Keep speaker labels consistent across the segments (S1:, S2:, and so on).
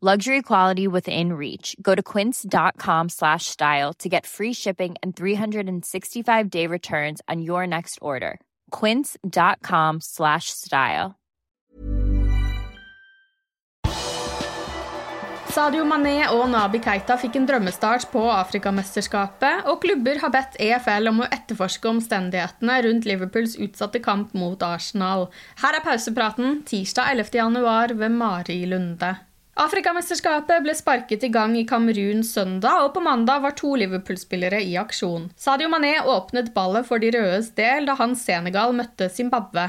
S1: Luxury quality within reach. Go to quince.com slash style to get free shipping and 365 day returns on your next order. Quince.com slash style.
S2: Sadio Mané og Nabi Keita fikk en drømmestart på Afrikamesterskapet, og klubber har bedt EFL om å etterforske omstendighetene rundt Liverpools utsatte kamp mot Arsenal. Her er pausepraten tirsdag 11. januar ved Mari Lunde. Afrikamesterskapet ble sparket i gang i Kamerun søndag, og på mandag var to Liverpool-spillere i aksjon. Sadio Mané åpnet ballet for de rødes del da hans Senegal møtte Zimbabwe.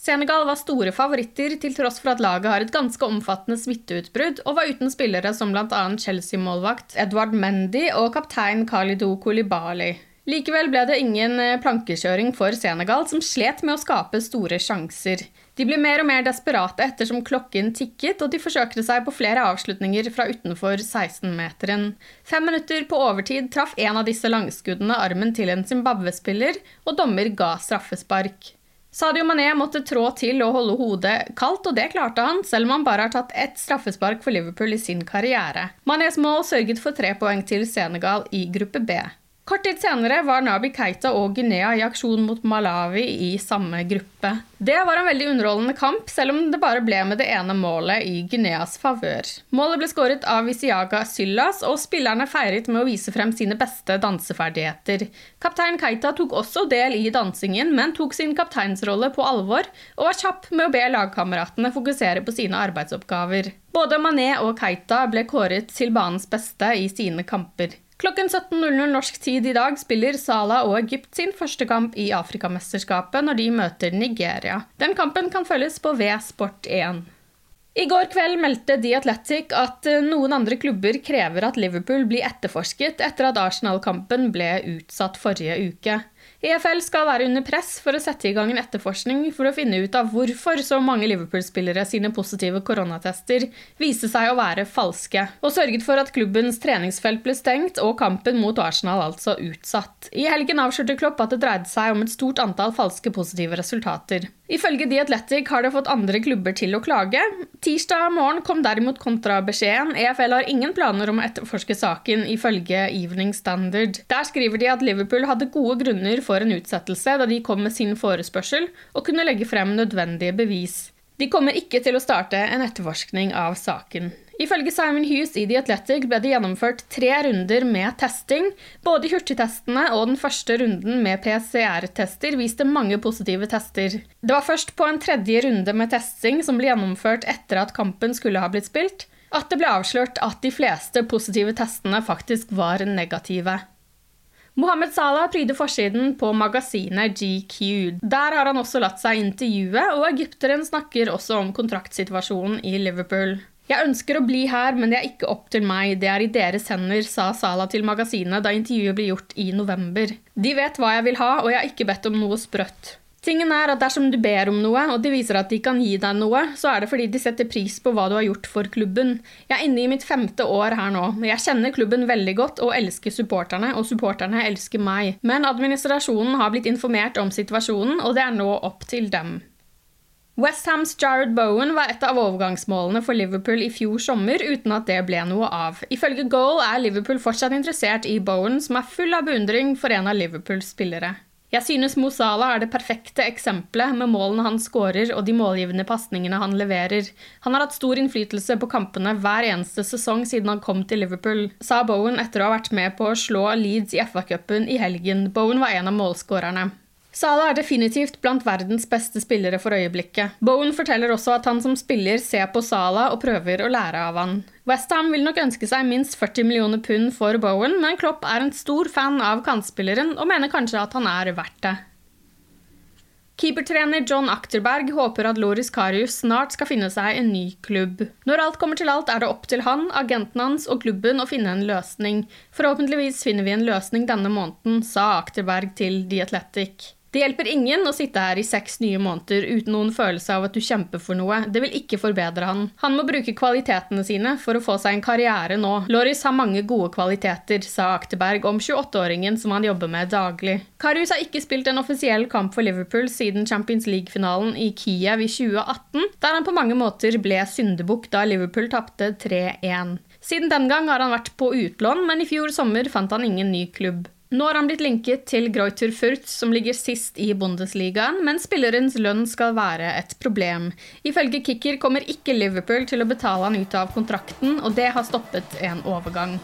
S2: Senegal var store favoritter til tross for at laget har et ganske omfattende smitteutbrudd og var uten spillere som bl.a. Chelsea-målvakt Edward Mendy og kaptein Khalidou Koulibaly. Likevel ble det ingen eh, plankekjøring for Senegal, som slet med å skape store sjanser. De ble mer og mer desperate ettersom klokken tikket, og de forsøkte seg på flere avslutninger fra utenfor 16-meteren. Fem minutter på overtid traff en av disse langskuddene armen til en Zimbabwe-spiller, og dommer ga straffespark. Sadio Mané måtte trå til og holde hodet kaldt, og det klarte han, selv om han bare har tatt ett straffespark for Liverpool i sin karriere. Manés mål sørget for tre poeng til Senegal i gruppe B. Kort tid senere var Nabi Keita og Guinea i aksjon mot Malawi i samme gruppe. Det var en veldig underholdende kamp, selv om det bare ble med det ene målet i Guineas favør. Målet ble skåret av Isiaga Syllas, og spillerne feiret med å vise frem sine beste danseferdigheter. Kaptein Keita tok også del i dansingen, men tok sin kapteinsrolle på alvor og var kjapp med å be lagkameratene fokusere på sine arbeidsoppgaver. Både Mané og Keita ble kåret til banens beste i sine kamper. Klokken 17.00 norsk tid i dag spiller Sala og Egypt sin første kamp i Afrikamesterskapet når de møter Nigeria. Den kampen kan følges på V-Sport1. I går kveld meldte The Athletic at eh, noen andre klubber krever at Liverpool blir etterforsket etter at Arsenal-kampen ble utsatt forrige uke. EFL skal være under press for å sette i gang en etterforskning for å finne ut av hvorfor så mange Liverpool-spillere sine positive koronatester viste seg å være falske, og sørget for at klubbens treningsfelt ble stengt og kampen mot Arsenal altså utsatt. I helgen avslørte Klopp at det dreide seg om et stort antall falske positive resultater. Ifølge The Athletic har det fått andre klubber til å klage. Tirsdag morgen kom derimot kontrabeskjeden. EFL har ingen planer om å etterforske saken, ifølge Evening Standard. Der skriver de at Liverpool hadde gode grunner for en utsettelse da de kom med sin forespørsel og kunne legge frem nødvendige bevis. De kommer ikke til å starte en etterforskning av saken. Ifølge Simon Hughes i The Athletic ble det gjennomført tre runder med testing. Både hurtigtestene og den første runden med PCR-tester viste mange positive tester. Det var først på en tredje runde med testing som ble gjennomført etter at kampen skulle ha blitt spilt, at det ble avslørt at de fleste positive testene faktisk var negative. Mohammed Salah pryder forsiden på magasinet GQ. Der har han også latt seg intervjue, og egypteren snakker også om kontraktsituasjonen i Liverpool. Jeg ønsker å bli her, men det er ikke opp til meg, det er i deres hender, sa Salah til magasinet da intervjuet ble gjort i november. De vet hva jeg vil ha, og jeg har ikke bedt om noe sprøtt. Tingen er at Dersom du ber om noe, og de viser at de kan gi deg noe, så er det fordi de setter pris på hva du har gjort for klubben. Jeg er inne i mitt femte år her nå. Jeg kjenner klubben veldig godt og elsker supporterne, og supporterne elsker meg. Men administrasjonen har blitt informert om situasjonen, og det er nå opp til dem. Westhams Jared Bowen var et av overgangsmålene for Liverpool i fjor sommer, uten at det ble noe av. Ifølge Goal er Liverpool fortsatt interessert i Bowen, som er full av beundring for en av Liverpools spillere. Jeg synes Mo Salah er det perfekte eksempelet med målene han skårer og de målgivende pasningene han leverer. Han har hatt stor innflytelse på kampene hver eneste sesong siden han kom til Liverpool, sa Bowen etter å ha vært med på å slå Leeds i FA-cupen i helgen. Bowen var en av målskårerne. Salah er definitivt blant verdens beste spillere for øyeblikket. Bowen forteller også at han som spiller ser på Salah og prøver å lære av han. Westham vil nok ønske seg minst 40 millioner pund for Bowen, men Klopp er en stor fan av kantspilleren og mener kanskje at han er verdt det. Keepertrener John Akterberg håper at Loris Karius snart skal finne seg en ny klubb. Når alt kommer til alt, er det opp til han, agenten hans og klubben å finne en løsning. Forhåpentligvis finner vi en løsning denne måneden, sa Akterberg til The Athletic. Det hjelper ingen å sitte her i seks nye måneder uten noen følelse av at du kjemper for noe. Det vil ikke forbedre han. Han må bruke kvalitetene sine for å få seg en karriere nå. Loris har mange gode kvaliteter, sa Akterberg om 28-åringen som han jobber med daglig. Karius har ikke spilt en offisiell kamp for Liverpool siden Champions League-finalen i Kiev i 2018, der han på mange måter ble syndebukk da Liverpool tapte 3-1. Siden den gang har han vært på utlån, men i fjor sommer fant han ingen ny klubb. Nå har han blitt linket til Greuter Fürth, som ligger sist i Bundesligaen, men spillerens lønn skal være et problem. Ifølge Kicker kommer ikke Liverpool til å betale han ut av kontrakten, og det har stoppet en overgang.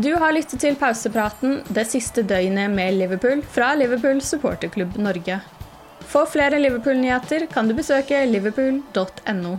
S2: Du har lyttet til pausepraten det siste døgnet med Liverpool fra Liverpool supporterklubb Norge. For flere Liverpool-nyheter kan du besøke liverpool.no.